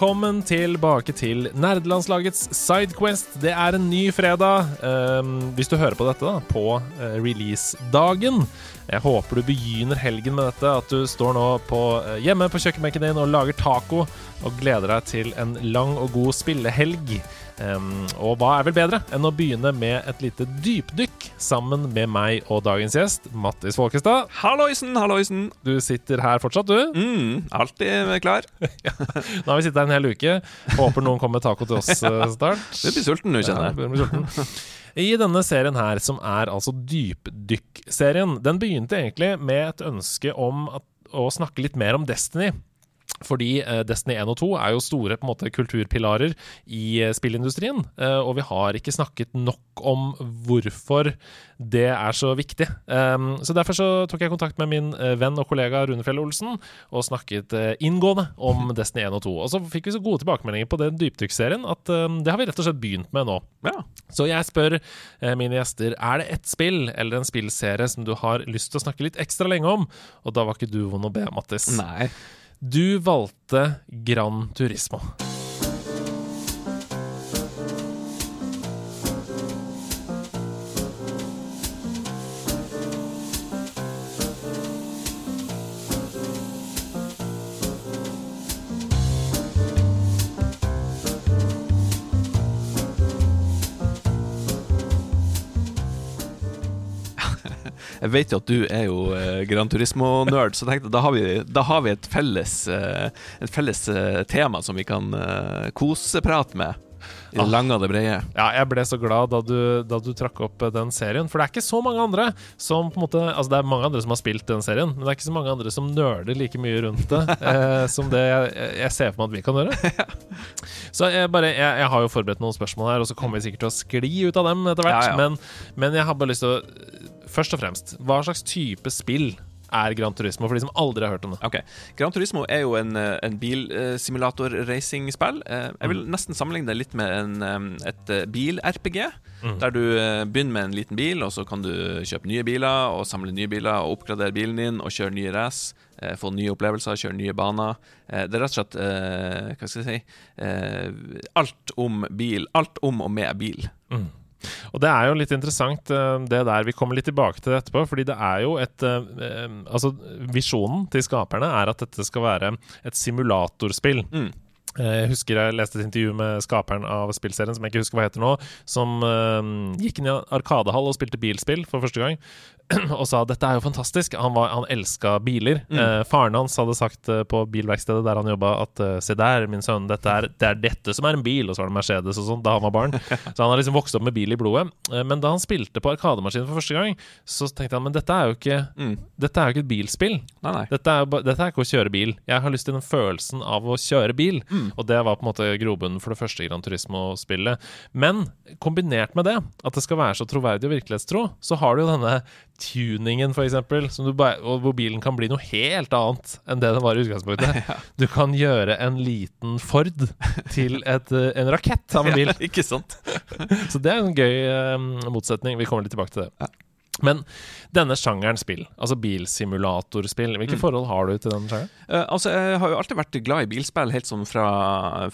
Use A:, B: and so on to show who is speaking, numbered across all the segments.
A: Velkommen tilbake til nerdelandslagets Sidequest. Det er en ny fredag. Um, hvis du hører på dette da, på uh, release-dagen Jeg håper du begynner helgen med dette. At du står nå på, uh, hjemme på kjøkkenbenken din og lager taco og gleder deg til en lang og god spillehelg. Um, og hva er vel bedre enn å begynne med et lite dypdykk sammen med meg og dagens gjest, Mattis Folkestad.
B: Halloisen, halloisen.
A: Du sitter her fortsatt, du?
B: Mm, alltid klar.
A: ja. Nå har vi sittet her en hel uke. Håper noen kommer med taco til oss uh, snart.
B: Du blir sulten nå, kjenner jeg.
A: I denne serien her, som er altså Dypdykk-serien, den begynte egentlig med et ønske om at, å snakke litt mer om Destiny. Fordi uh, Destiny 1 og 2 er jo store på en måte kulturpilarer i uh, spillindustrien. Uh, og vi har ikke snakket nok om hvorfor det er så viktig. Um, så Derfor så tok jeg kontakt med min venn og kollega Rune Fjell Olsen og snakket inngående om Destiny 1 og 2. Og så fikk vi så gode tilbakemeldinger på den dypdykkserien at um, det har vi rett og slett begynt med nå.
B: Ja.
A: Så jeg spør mine gjester er det ett spill eller en spillserie som du har lyst til å snakke litt ekstra lenge om. Og da var ikke du vond å be, Mattis.
B: Nei.
A: Du valgte Gran Turismo.
B: Jeg vet jo at du er jo eh, Gran Turismo-nerd, så tenkte da har vi, da har vi et felles, eh, et felles eh, tema som vi kan eh, koseprate med. I det
A: Ah.
B: lange og det brede.
A: Ja, jeg ble så glad da du, da du trakk opp den serien. For det er ikke så mange andre som på en måte Altså, det er mange andre som har spilt den serien, men det er ikke så mange andre som nerder like mye rundt det eh, som det jeg, jeg ser for meg at vi kan gjøre. Så jeg bare jeg, jeg har jo forberedt noen spørsmål her, og så kommer vi sikkert til å skli ut av dem etter hvert.
B: Ja, ja.
A: Men, men jeg har bare lyst til å Først og fremst, hva slags type spill er Gran Turismo, for de som aldri har hørt om det?
B: Ok, Gran Turismo er jo en, eh, en bilsimulator-racingspill. Jeg vil nesten sammenligne det litt med en, eh, et eh, bil-RPG. Der du eh, begynner med en liten bil, og så kan du kjøpe nye biler og samle nye biler og oppgradere bilen din og kjøre nye race. eh, Få nye opplevelser, kjøre nye baner. Eh, Det er rett og slett eh, Hva skal jeg si eh, Alt om bil. Alt om og med bil.
A: Og det er jo litt interessant, eh, det der vi kommer litt tilbake til det etterpå. Fordi det er jo et eh, eh, Altså, visjonen til skaperne er at dette skal være et simulatorspill.
B: Mm.
A: Jeg husker jeg leste et intervju med skaperen av spillserien, som jeg ikke husker hva heter nå, som uh, gikk inn i Arkadehall og spilte bilspill for første gang. Og sa dette er jo fantastisk. Han, var, han elska biler. Eh, faren hans hadde sagt eh, på bilverkstedet der han jobba, at eh, se der, min sønn, er, det er dette som er en bil. Og så var det Mercedes og sånn da han var barn. Så han har liksom vokst opp med bil i blodet. Eh, men da han spilte på Arkademaskinen for første gang, så tenkte han men dette er jo ikke,
B: Mm.
A: dette er jo ikke et bilspill.
B: Nei, nei.
A: Dette er, dette er ikke å kjøre bil. Jeg har lyst til den følelsen av å kjøre bil. Og det var på en måte grobunnen for det første Gran Turismo-spillet. Men kombinert med det, at det skal være så troverdig og virkelighetstro, så har du jo denne tuningen, og hvor bilen kan bli noe helt annet enn det den var i utgangspunktet. Du kan gjøre en liten Ford til et, eh, en rakett av en bil.
B: Ja, ikke sant?
A: Så det er en gøy um, motsetning. Vi kommer litt tilbake til det. Men denne sjangeren spill, altså bilsimulatorspill, hvilke forhold har du til den sjangeren?
B: Uh, altså, Jeg har jo alltid vært glad i bilspill, helt sånn fra,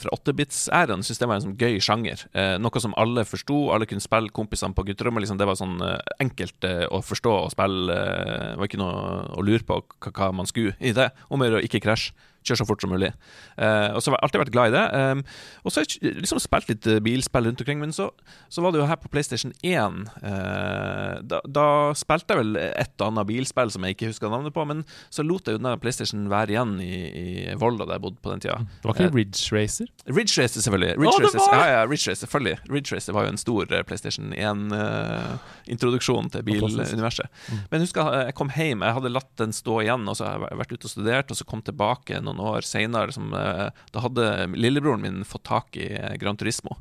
B: fra 8-bits-æraen. Syns det var en sånn gøy sjanger. Uh, noe som alle forsto. Alle kunne spille kompisene på gutterommet. Liksom, det var sånn uh, enkelt å forstå og spille. det var ikke noe å lure på hva man skulle i det. Om å gjøre å ikke krasje. Kjøre så fort som mulig. Eh, og så har jeg alltid vært glad i det. Um, og så har jeg liksom spilt litt eh, bilspill rundt omkring, men så, så var det jo her på PlayStation 1 eh, da, da spilte jeg vel et og annet bilspill som jeg ikke husker navnet på, men så lot jeg jo den PlayStation være igjen i, i Volda, der jeg bodde på den tida.
A: Det var ikke Ridge Racer?
B: Ridge Racer, selvfølgelig. Ridge Racer, ja, ja, Ridge Racer, selvfølgelig. Ridge Racer var jo en stor PlayStation 1-introduksjon til biluniverset. Men jeg husker jeg kom hjem, jeg hadde latt den stå igjen, og så har jeg vært ute og studert, og så kom tilbake noen noen år seinere. eh, Da hadde lillebroren min fått tak i eh, Gran Turismo.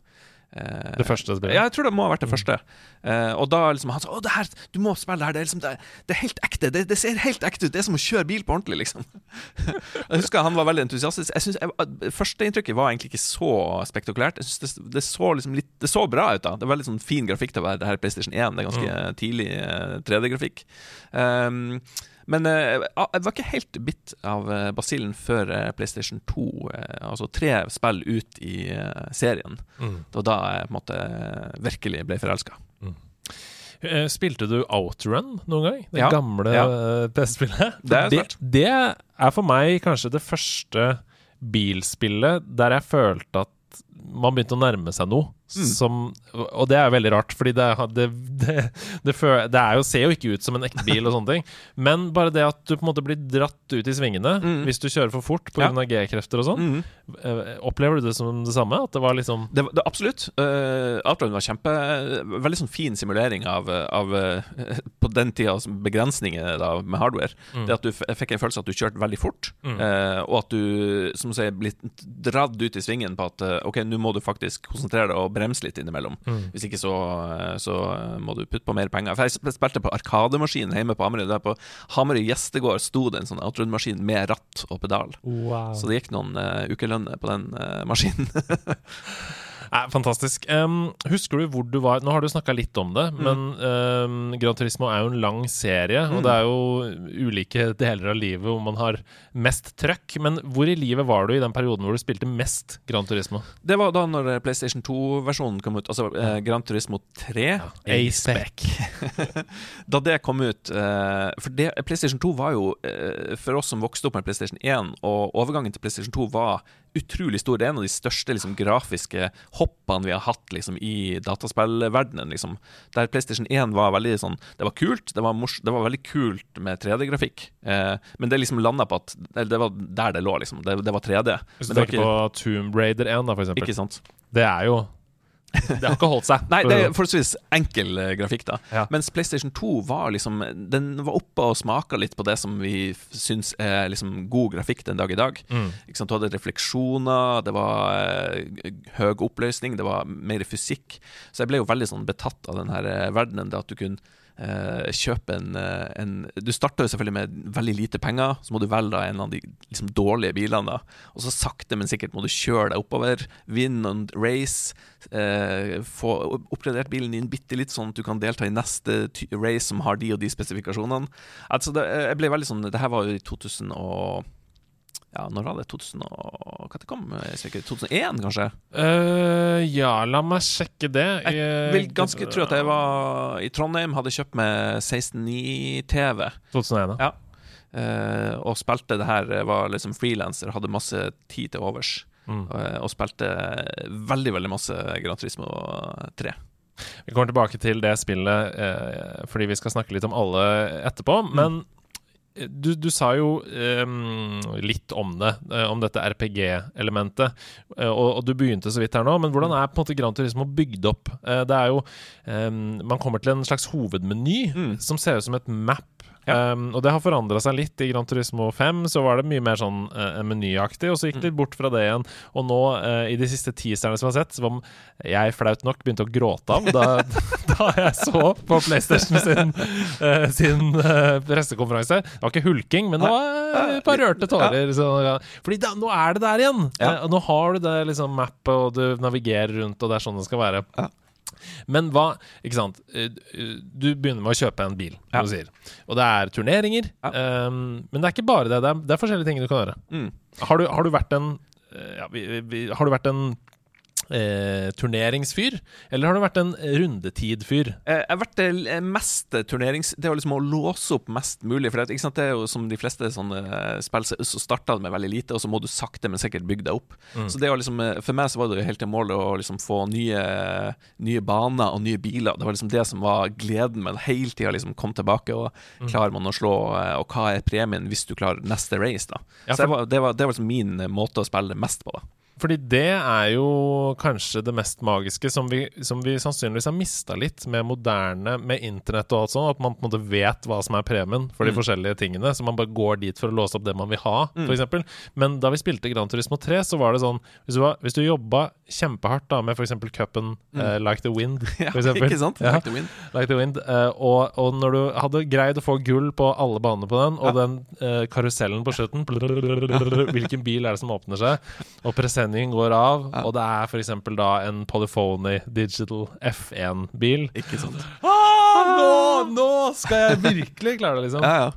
B: Eh,
A: Det første spillet?
B: Ja, jeg tror det må ha vært det første. Eh, og da liksom han sa Å, det her, du må spille det her. Det er, liksom, det, det er helt ekte. Det, det ser helt ekte ut. Det er som å kjøre bil på ordentlig, liksom. jeg husker han var veldig entusiastisk. Jeg synes, Førsteinntrykket var egentlig ikke så spektakulært. Jeg synes det, det, så liksom litt Det så bra ut, da. Det var veldig sånn fin grafikk til å være det her PlayStation 1. Det er ganske
A: Mm.
B: tidlig eh, 3D-grafikk. Um, men eh, jeg var ikke helt bitt av eh, basillen før eh, PlayStation 2, eh, altså tre spill ut i eh, serien.
A: Mm.
B: Det var da jeg på en måte eh, virkelig ble forelska.
A: Mm. Spilte du Outrun noen gang? Det
B: Ja.
A: gamle
B: Ja.
A: eh, PS-spillet?
B: Det
A: det, det er for meg kanskje det første bilspillet der jeg følte at man begynte å nærme seg noe
B: Mm.
A: som Og det er veldig rart, fordi det, det, det, det, jo, ser jo ikke ut som en ekte bil og sånne ting. Men bare det at du på en måte blir dratt ut i svingene
B: Mm.
A: hvis du kjører for fort pga.
B: Ja.
A: G-krefter og sånn, Mm. opplever du det som det samme? At det var liksom
B: Det, det, absolutt. Uh, Outrun var kjempe Veldig sånn fin simulering av, av uh, På den tida begrensninger da, med hardware.
A: Mm.
B: Det at du fikk en følelse at du kjørte veldig fort, eh, og at du som du sier, blitt dratt ut i svingen på at uh, OK, nå må du faktisk konsentrere deg og bremse litt innimellom.
A: Mm.
B: Hvis ikke så, så må du putte på mer penger. For jeg sp- spilte på Arkademaskin hjemme på Hamarøy. Der på Hamarøy gjestegård sto det en sånn outrun-maskin med ratt og pedal.
A: Wow.
B: Så det gikk noen uh, ukelønner på den uh, maskinen.
A: Nei, fantastisk. Um, husker du hvor du var Nå har du snakka litt om det, men um, Gran Turismo er jo en lang serie, og
B: Mm.
A: det er jo ulike deler av livet hvor man har mest trøkk. Men hvor i livet var du i den perioden hvor du spilte mest Gran Turismo?
B: Det var da når PlayStation 2-versjonen kom ut, altså eh, Gran Turismo 3.
A: A-spec.
B: Da det kom ut eh, For det, PlayStation 2 var jo, eh, for oss som vokste opp med PlayStation 1, og overgangen til PlayStation 2 var utrolig stor. Det er en av de største liksom, grafiske hoppene vi har hatt liksom, i dataspillverdenen. Liksom. Der PlayStation 1 var veldig sånn Det var kult, det var, det var veldig kult med 3D-grafikk, eh, men det liksom landa på at eller Det var der det lå, liksom. Det, det var 3D.
A: Hvis du tenker ikke, på Tomb Raider 1, da, for eksempel.
B: Ikke sant?
A: Det er jo Det har ikke holdt seg.
B: Nei, det er forholdsvis enkel eh, grafikk, da.
A: Ja.
B: Mens PlayStation 2 var liksom Den var oppe og smaka litt på det som vi syns er liksom god grafikk den dag i dag.
A: Mm.
B: Ikke sant? Du hadde refleksjoner, det var uh, høy oppløsning, det var mer fysikk. Så jeg ble jo veldig sånn betatt av den her eh, verdenen, det at du kunne eh, kjøpe en, eh, en Du starter jo selvfølgelig med veldig lite penger, så må du velge en av de liksom, dårlige bilene. da Og så sakte, men sikkert må du kjøre deg oppover, Vinn and race, eh, få oppgradert bilen din bitte litt, sånn at du kan delta i neste race som har de og de spesifikasjonene. Altså, det, jeg ble veldig sånn Det her var jo i 2000 og ja, når var det? 2000 og, Hva det kom? Ikke, 2001, kanskje?
A: Uh, ja, la meg sjekke det.
B: Jeg vil ganske tro at jeg var i Trondheim, hadde kjøpt meg 16.9-TV.
A: 2001, ja.
B: Ja. Uh, og spilte det her, var liksom frilanser, hadde masse tid til overs.
A: Mm.
B: eh, og spilte veldig, veldig masse Gran Turismo 3.
A: Vi kommer tilbake til det spillet eh, fordi vi skal snakke litt om alle etterpå.
B: Mm.
A: Men eh, du, du sa jo um, litt om det, eh, om dette RPG-elementet. Eh, og, og du begynte så vidt her nå, men hvordan er på en måte Gran Turismo bygd opp? Eh, det er jo um, Man kommer til en slags hovedmeny
B: Mm.
A: som ser ut som et map.
B: Ja.
A: Um, og det har forandra seg litt. I Gran Turismo 5 så var det mye mer sånn uh, menyaktig, og så gikk det litt bort fra det igjen. Og nå, uh, i de siste teaserne som jeg har sett, som jeg flaut nok begynte å gråte av da, da jeg så på PlayStation sin, uh, sin pressekonferanse. Det var ikke hulking, men det var et par rørte tårer. Så, ja. Fordi da, nå er det der igjen!
B: Ja.
A: Nå har du det liksom mappet, og du navigerer rundt, og det er sånn det skal være.
B: Ja.
A: Men hva Ikke sant. eh, Du begynner med å kjøpe en bil,
B: Ja.
A: Og det er turneringer.
B: Ja.
A: Um, men det er ikke bare det. Det er, det er forskjellige ting du kan gjøre.
B: Mm.
A: Har du, har du vært en eh, ja, vi, vi, Har du vært en eh, turneringsfyr, eller har du vært en rundetidfyr?
B: Eh, Jeg har vært mest turnerings... Det var liksom å låse opp mest mulig. For det, det er jo som de fleste sånne eh, spill, så så starta det med veldig lite, og så må du sakte, men sikkert bygge deg opp.
A: Mm.
B: Så det var liksom, eh, For meg så var det jo helt til målet å liksom få nye, nye baner og nye biler. Det var liksom det som var gleden med det. Hele tida liksom komme tilbake, og
A: Mm.
B: klarer man å slå, eh, og hva er premien hvis du klarer neste race, da.
A: Ja,
B: så
A: for-
B: det var, det, var, det var liksom min eh, måte å spille mest på, da.
A: Fordi det er jo kanskje det mest magiske som vi, som vi sannsynligvis har mista litt med moderne, med internett og alt sånt. At man på en måte vet hva som er premien for de
B: Mm.
A: forskjellige tingene. Så man bare går dit for å låse opp det man vil ha,
B: Mm.
A: f.eks. Men da vi spilte Gran Turismo 3, så var det sånn Hvis du, var, hvis du jobba kjempehardt da med f.eks. cupen eh, Like the Wind,
B: Mm. Ja, ikke sant?
A: Ja.
B: Like the wind.
A: Like the Wind. Uh, og, og når du hadde greid å få gull på alle banene på den, og
B: Ja.
A: den uh, karusellen på slutten Hvilken bil er det som åpner seg? Og presenningen går av,
B: Ja.
A: og det er f.eks. da en Polyphony Digital F1-bil.
B: Ikke sant?
A: Ah, nå, nå skal jeg virkelig klare det, liksom!
B: Ja, ja.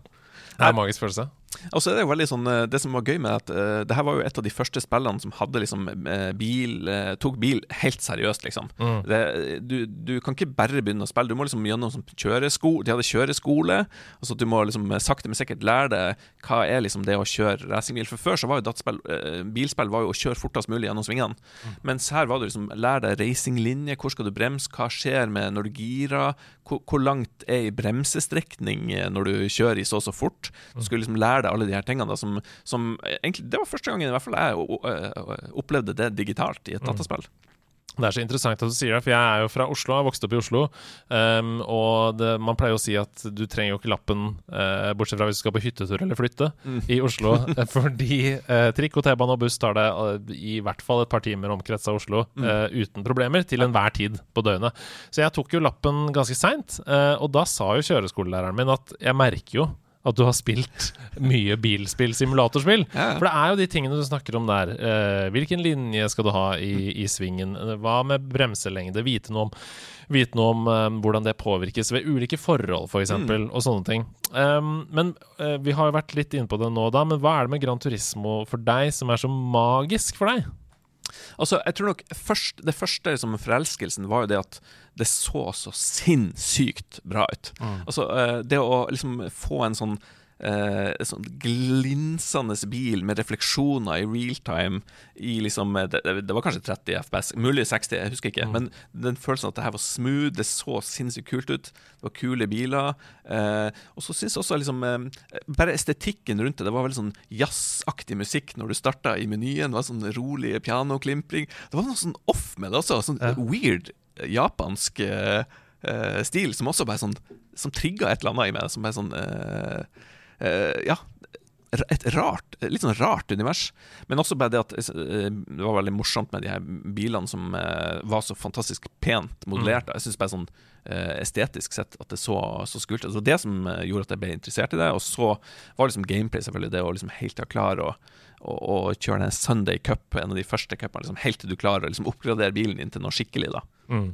A: Det er en magisk følelse.
B: Og så er det jo veldig sånn eh, Det som var gøy med at uh, det her var jo et av de første spillene som hadde liksom eh, bil uh, Tok bil helt seriøst, liksom.
A: Mm.
B: Det, du, du kan ikke bare begynne å spille, du må liksom gjennom sånn kjøresko De hadde kjøreskole, så at du må liksom sakte, men sikkert lære deg hva er liksom det å kjøre racingbil. For før så var jo dataspill, uh, bilspill var jo å kjøre fortest mulig gjennom svingene. Mens her var det liksom lære deg racinglinje, hvor skal du bremse, hva skjer med når du girer, hvor, hvor langt er ei bremsestrekning når du kjører i så og så fort. Du skulle liksom lære deg alle de her tingene da, som, som egentlig Det var første gangen i hvert fall jeg o- opplevde det digitalt i et dataspill.
A: Det er så interessant at du sier det, for jeg er jo fra Oslo, jeg har vokst opp i Oslo. Um, og det, man pleier å si at du trenger jo ikke lappen, uh, bortsett fra hvis du skal på hyttetur eller flytte,
B: Mm.
A: i Oslo. eh, fordi uh, trikk og T-bane og buss tar det uh, i hvert fall et par timer omkrets av Oslo
B: Mm.
A: eh, uten problemer, til enhver tid på døgnet. Så jeg tok jo lappen ganske seint, eh, og da sa jo kjøreskolelæreren min at jeg merker jo at du har spilt mye bilspill, simulatorspill.
B: Ja.
A: For det er jo de tingene du snakker om der. Eh, hvilken linje skal du ha i, i svingen? Hva med bremselengde? Vite noe om, vite noe om eh, hvordan det påvirkes ved ulike forhold, f.eks., eksempel og sånne ting. Um, men eh, vi har jo vært litt inne på det nå da, men hva er det med Gran Turismo for deg som er så magisk for deg?
B: Altså, jeg tror nok først, Det første liksom, forelskelsen var jo det at det så så sinnssykt bra ut. Altså, eh, det å liksom få en sånn eh, en sånn glinsende bil med refleksjoner i real time i liksom eh, det, det var kanskje 30 FPS, mulig 60, jeg husker ikke. Men den følelsen at det her var smooth, det så sinnssykt kult ut. Det var kule biler. Eh, og så syns jeg også liksom eh, Bare estetikken rundt det. Det var veldig sånn jazzaktig musikk når du starta i menyen. Det var sånn rolig pianoklimpring. Det var noe sånn off med det også. Sånn
A: Ja.
B: weird eh, japansk eh, stil som også bare sånn Som trigga et eller annet i meg. Som bare sånn eh, Ja. Et rart, litt sånn rart univers. Men også bare det at eh, det var veldig morsomt med de her bilene som eh, var så fantastisk pent modellert. Jeg syns bare sånn eh, estetisk sett at det så så skult ut. Det var det som eh, gjorde at jeg ble interessert i det. Og så var liksom gameplay selvfølgelig det å liksom helt klare å å, å kjøre den Sunday Cup, en av de første cupene, liksom, helt til du klarer å liksom, oppgradere bilen din til noe skikkelig. da
A: Mm.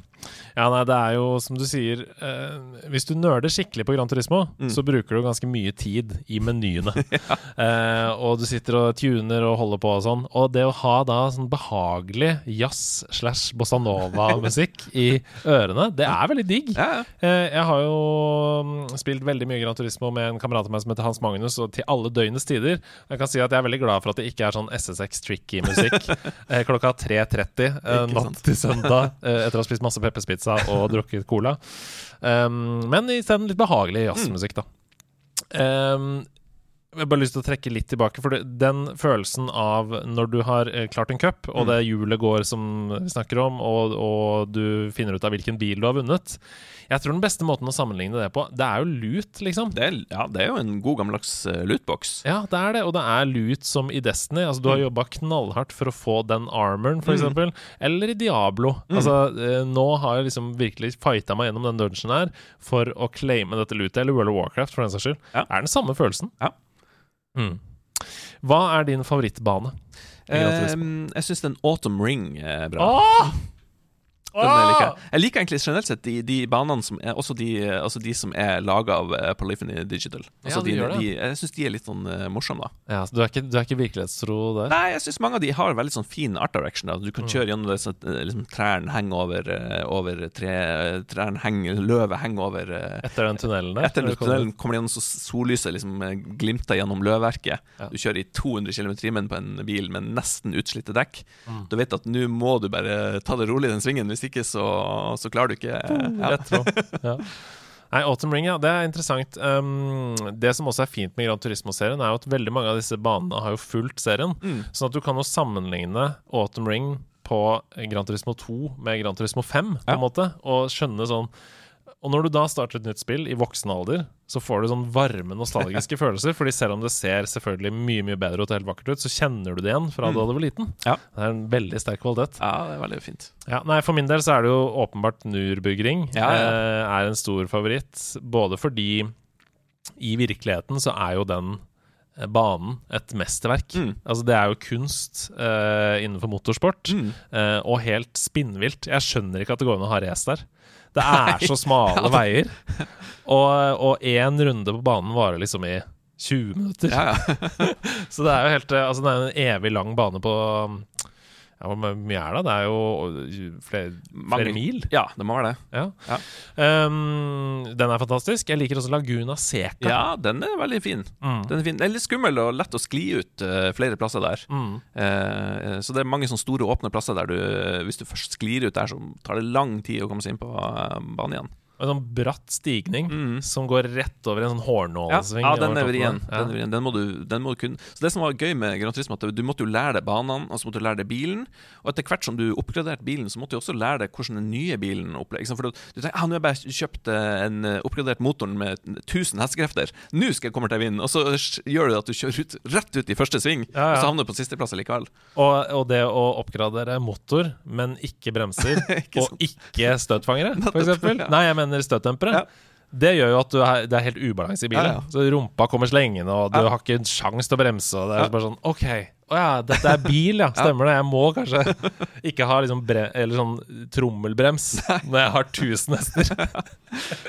A: Ja, nei, det er jo som du sier eh, Hvis du nerder skikkelig på Gran Turismo,
B: Mm.
A: så bruker du ganske mye tid i menyene. eh, og du sitter og tuner og holder på og sånn. Og det å ha da sånn behagelig jazz slash bossa nova-musikk i ørene, det er veldig digg.
B: Ja, ja.
A: Eh, jeg har jo mm, spilt veldig mye Gran Turismo med en kamerat av meg som heter Hans Magnus, og til alle døgnets tider. Jeg kan si at jeg er veldig glad for at det ikke er sånn SSX tricky-musikk eh, klokka 3.30 eh, natt til søndag eh, etter å ha spist masse pepperspizza og drukket cola. Um, men isteden litt behagelig jazzmusikk, da. Um, jeg har bare lyst til å trekke litt tilbake, for den følelsen av når du har eh, klart en cup, og
B: Mm.
A: det hjulet går som vi snakker om, og, og du finner ut av hvilken bil du har vunnet Jeg tror den beste måten å sammenligne det på, det er jo lut, liksom.
B: Det, er, ja, det er jo en god gammeldags uh, lootbox.
A: Ja, det er det, og det er lut som i Destiny. Altså, du har
B: Mm.
A: jobba knallhardt for å få den armoren, for eksempel. Eller i Diablo.
B: Mm.
A: Altså, eh, nå har jeg liksom virkelig fighta meg gjennom den dungeon her for å claime dette lutet, eller World of Warcraft, for den saks skyld.
B: Ja.
A: Er den samme følelsen.
B: Ja.
A: Mm. Hva er din favorittbane?
B: Eh, jeg syns den Autumn Ring er bra.
A: Åh!
B: Den jeg, liker. jeg liker egentlig generelt sett de, de banene som er Også de, altså de som er laga av eh, Polyphony Digital. Altså
A: Ja, de
B: de, de, jeg syns de er litt sånn uh, morsomme, da.
A: Ja, så du er ikke, du er ikke virkelighetstro der?
B: Nei, jeg syns mange av de har veldig sånn fin art direction. Da. Du
A: Mm.
B: kan kjøre gjennom det sånn at eh, liksom, trærne henger over, over tre Trærne henger, løvet henger over
A: Etter den tunnelen der?
B: Etter den tunnelen kommer det gjennom så sollyset liksom glimter gjennom løvverket.
A: Ja.
B: Du kjører i 200 km i timen på en bil med nesten utslitte dekk.
A: Mm.
B: Du vet at nå må du bare ta det rolig i den svingen, hvis ikke så, så klarer du ikke ja.
A: Rett frå. Ja. Nei, Autumn Ring, ja, det er interessant. Um, det som også er fint med Gran Turismo-serien, er jo at veldig mange av disse banene har jo fulgt serien.
B: Mm.
A: Sånn at du kan jo sammenligne Autumn Ring på Gran Turismo 2 med Gran Turismo 5, på
B: Ja.
A: en måte, og skjønne sånn Og når du da starter et nytt spill i voksen alder, så får du sånn varme, nostalgiske følelser. Fordi selv om det ser selvfølgelig mye mye bedre og helt vakkert ut, så kjenner du det igjen fra da du var liten.
B: Mm. Ja.
A: Det er en veldig sterk kvalitet.
B: Ja, det er veldig fint.
A: Ja, nei, For min del så er det jo åpenbart Nürburgring.
B: Ja.
A: Eh, er en stor favoritt. Både fordi i virkeligheten så er jo den banen et mesterverk.
B: Mm.
A: Altså Det er jo kunst uh, innenfor motorsport,
B: Mm.
A: uh, og helt spinnvilt. Jeg skjønner ikke at det går an å ha race der. Det er så smale veier. Og én runde på banen varer liksom i 20 minutter.
B: Ja, ja.
A: Så det er jo helt eh, Altså det er en evig lang bane på Ja, Hvor mye er det? Det er jo flere,
B: Mange-
A: flere mil.
B: ja, det må være det.
A: Ja.
B: Ja.
A: Um, den er fantastisk. Jeg liker også Laguna Seca.
B: Ja, den er veldig fin.
A: Mm.
B: Den er fin. Det er litt skummel og lett å skli ut uh, flere plasser der.
A: Mm.
B: Uh, så det er mange sånne store, åpne plasser der du Hvis du først sklir ut der, så tar det lang tid å komme seg inn på uh, banen igjen.
A: En sånn bratt stigning
B: Mm.
A: som går rett over en sånn
B: Ja,
A: hårnålesving.
B: ja, den
A: lever
B: er vrien. Den, er den, må du, den må du. Så Det som var gøy med Grand Turismo, at du måtte jo lære deg banene, og så måtte du lære deg bilen. Og etter hvert som du oppgraderte bilen, så måtte du også lære deg hvordan den nye bilen opplever For du, du tenker ah, nå har jeg bare kjøpt eh, en eh, oppgradert motor med 1000 hestekrefter, nå skal jeg komme til å vinne! Og så gjør du at du kjører ut, rett ut i første sving,
A: Ja, ja.
B: og så havner du på sisteplass likevel.
A: Og, og det å oppgradere motor, men ikke bremser,
B: Ikke
A: og ikke støtfangere, eksempel.
B: ja.
A: Nei, jeg mener støtdempere.
B: Ja.
A: Det gjør jo at du er, det er helt ubalanse i bilen.
B: Ja, ja.
A: Så rumpa kommer slengende, og du har ikke en sjanse til å bremse. Og det er bare sånn OK, å ja, dette er bil, ja. Stemmer det. Jeg må kanskje ikke ha liksom sånn trommelbrems når jeg har 1000 hester.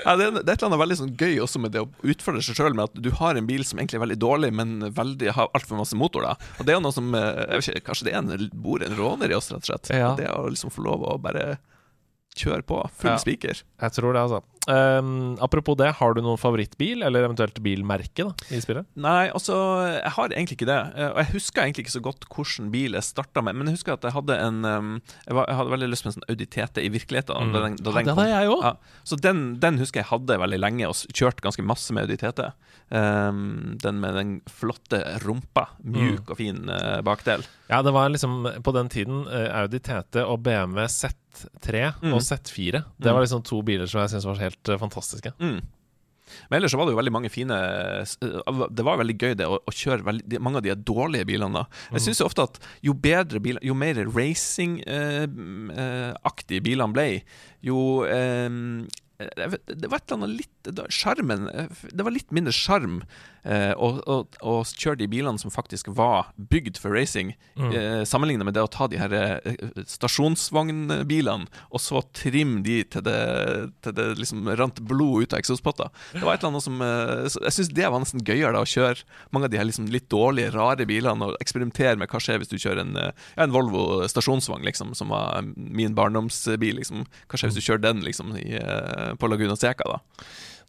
B: Ja, det, er, det er et eller annet veldig sånn gøy også med det å utfordre seg sjøl med at du har en bil som egentlig er veldig dårlig, men veldig, har altfor masse motor. da Og det er jo noe som eh, jeg vet ikke, Kanskje det er en, bor en råner i oss, rett og slett.
A: Ja.
B: Det å liksom få lov å bare kjøre på. Full
A: Ja.
B: spiker.
A: Jeg tror det, altså. Um, apropos det, har du noen favorittbil, eller eventuelt bilmerke, da, i spillet?
B: Nei, altså, jeg har egentlig ikke det. Eh, Og jeg husker egentlig ikke så godt hvilken bil jeg starta med, men jeg husker at jeg hadde en um, Jeg, var, jeg hadde veldig lyst på en sånn Audi TT i virkeligheten.
A: Mm.
B: Da den, da
A: Ja, det hadde jeg òg.
B: Ja, så den, den husker jeg hadde veldig lenge, og kjørte ganske masse med Audi TT. Um, den med den flotte rumpa. Mjuk og fin uh, bakdel.
A: Ja, det var liksom på den tiden uh, Audi TT og BMW Z3
B: Mm.
A: og Z4. Det
B: Mm.
A: var liksom to biler som jeg syntes var helt eh, fantastiske.
B: Mm. Men ellers så var det jo veldig mange fine eh, Det var veldig gøy det å, å kjøre veldig, mange av de dårlige bilene. da Jeg syns jo ofte at jo bedre biler, jo mer racing-aktige bilene ble, jo eh, Det var et eller annet litt Sjarmen eh, Det var litt mindre sjarm eh, å, å, å kjøre de bilene som faktisk var bygd for racing,
A: Mm.
B: eh, sammenlignet med det å ta de her eh, stasjonsvognbilene og så trimme de til det, til det liksom rant blod ut av eksospotta. Det var et eller annet som eh, Jeg syns det var nesten gøyere da å kjøre mange av de her liksom litt dårlige, rare bilene og eksperimentere med hva skjer hvis du kjører en, eh, en Volvo stasjonsvogn, liksom, som var min barndomsbil. Liksom. Hva skjer hvis du kjører den liksom, i, eh, på Laguna Seca, da?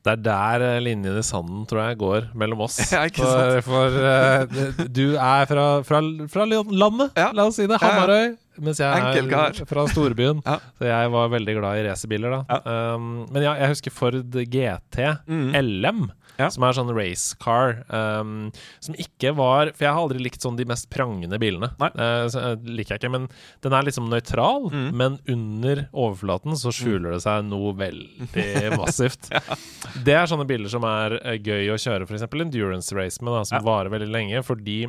A: Det er der eh, linjen i sanden, tror jeg, går mellom oss.
B: Ja, ikke
A: for for uh, du er fra, fra, fra landet,
B: Ja.
A: la oss si det. Hamarøy. Mens jeg er fra storbyen.
B: Ja.
A: Så jeg var veldig glad i racerbiler da.
B: Ja.
A: Um, men ja, jeg husker Ford GT
B: Mm.
A: LM.
B: Ja.
A: Som er sånn race car. Um, som ikke var For jeg har aldri likt sånn de mest prangende bilene. Eh, liker jeg ikke Men den er liksom nøytral,
B: Mm.
A: men under overflaten så skjuler det seg noe veldig massivt. Det er sånne biler som er eh, gøy å kjøre, f.eks. endurance race med, da, som
B: Ja.
A: varer veldig lenge, fordi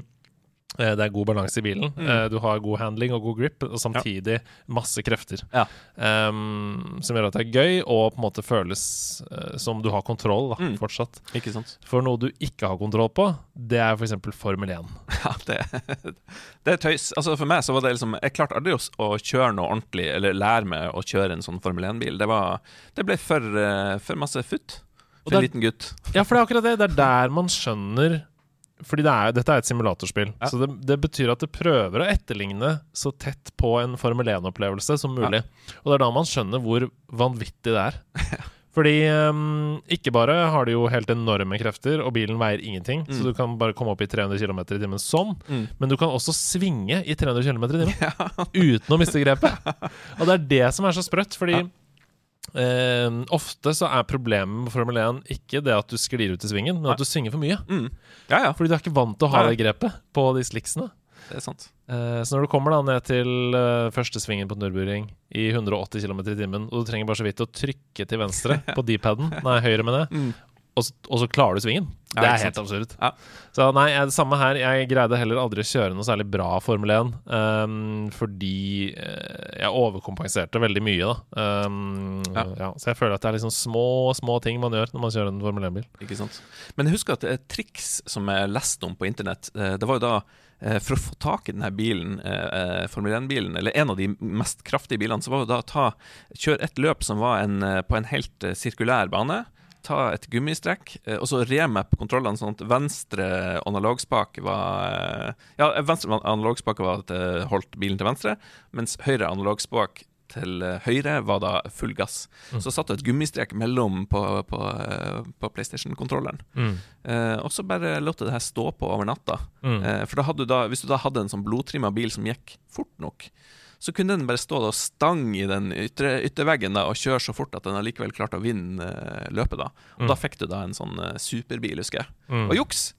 A: det er god balanse i bilen.
B: Mm.
A: Eh, Du har god handling og god grip, og samtidig masse krefter.
B: Ja.
A: Um, som gjør at det er gøy, og på en måte føles eh, som du har kontroll da,
B: Mm.
A: fortsatt. For noe du ikke har kontroll på, det er f.eks. Formel 1.
B: Ja, det, det er tøys. Altså For meg så var det liksom Jeg klarte aldri å, kjøre noe ordentlig, eller lære meg å kjøre en sånn Formel 1-bil. Det, det ble for, eh, for masse futt. For en liten gutt.
A: Ja, for det er akkurat det. Det er der man skjønner Fordi det er, dette er et simulatorspill.
B: Ja.
A: Så det, det betyr at det prøver å etterligne så tett på en Formel 1-opplevelse som mulig. Og det er da man skjønner hvor vanvittig det er. Fordi um, ikke bare har de jo helt enorme krefter, og bilen veier ingenting, så
B: Mm.
A: du kan bare komme opp i 300 km i timen sånn,
B: Mm.
A: men du kan også svinge i 300 km i timen uten å miste grepet. Og det er det som er så sprøtt, fordi eh, ofte så er problemet med Formel 1 ikke det at du sklir ut i svingen, men at du svinger for mye.
B: Mm. Ja, ja,
A: Fordi du er ikke vant til å ha
B: Nei.
A: det grepet på de slicksene.
B: det er sant.
A: Eh, så når du kommer da ned til eh, første svingen på Nürburgring i 180 km i timen, og du trenger bare så vidt å trykke til venstre på D-paden, nei, høyre med det,
B: Mm.
A: Og, så- og så klarer du svingen. Det er helt absurd.
B: Ja.
A: Så nei, jeg, det samme her. Jeg greide heller aldri å kjøre noe særlig bra Formel 1, um, fordi eh, jeg overkompenserte veldig mye, da. Um,
B: Ja.
A: ja, så jeg føler at det er liksom små, små ting man gjør når man kjører en Formel 1-bil.
B: Ikke sant? Men jeg husker at et triks som jeg leste om på internett, eh, det var jo da eh, for å få tak i denne bilen, eh, eh, Formel 1-bilen, eller en av de mest kraftige bilene, så var det da å ta, kjøre et løp som var en, eh, på en helt eh, sirkulær bane. Ta et gummistrekk, eh, og så remap kontrollene sånn at venstre analogspak var eh, Ja, venstre analogspak var at det holdt bilen til venstre, mens høyre analogspak til eh, høyre var da full gass.
A: Mm.
B: Så satt det et gummistrek mellom på, på, eh, på PlayStation-kontrolleren. Eh, og så bare lot det her stå på over natta.
A: Mm.
B: Eh, for da hadde du da, hvis du da hadde en sånn blodtrimma bil som gikk fort nok, så kunne den bare stå og stang i den ytre, ytterveggen da, og kjøre så fort at den allikevel klarte å vinne eh, løpet. da Og
A: Mm.
B: da fikk du da en sånn eh, superbil, husker jeg.
A: Mm.
B: Og juks!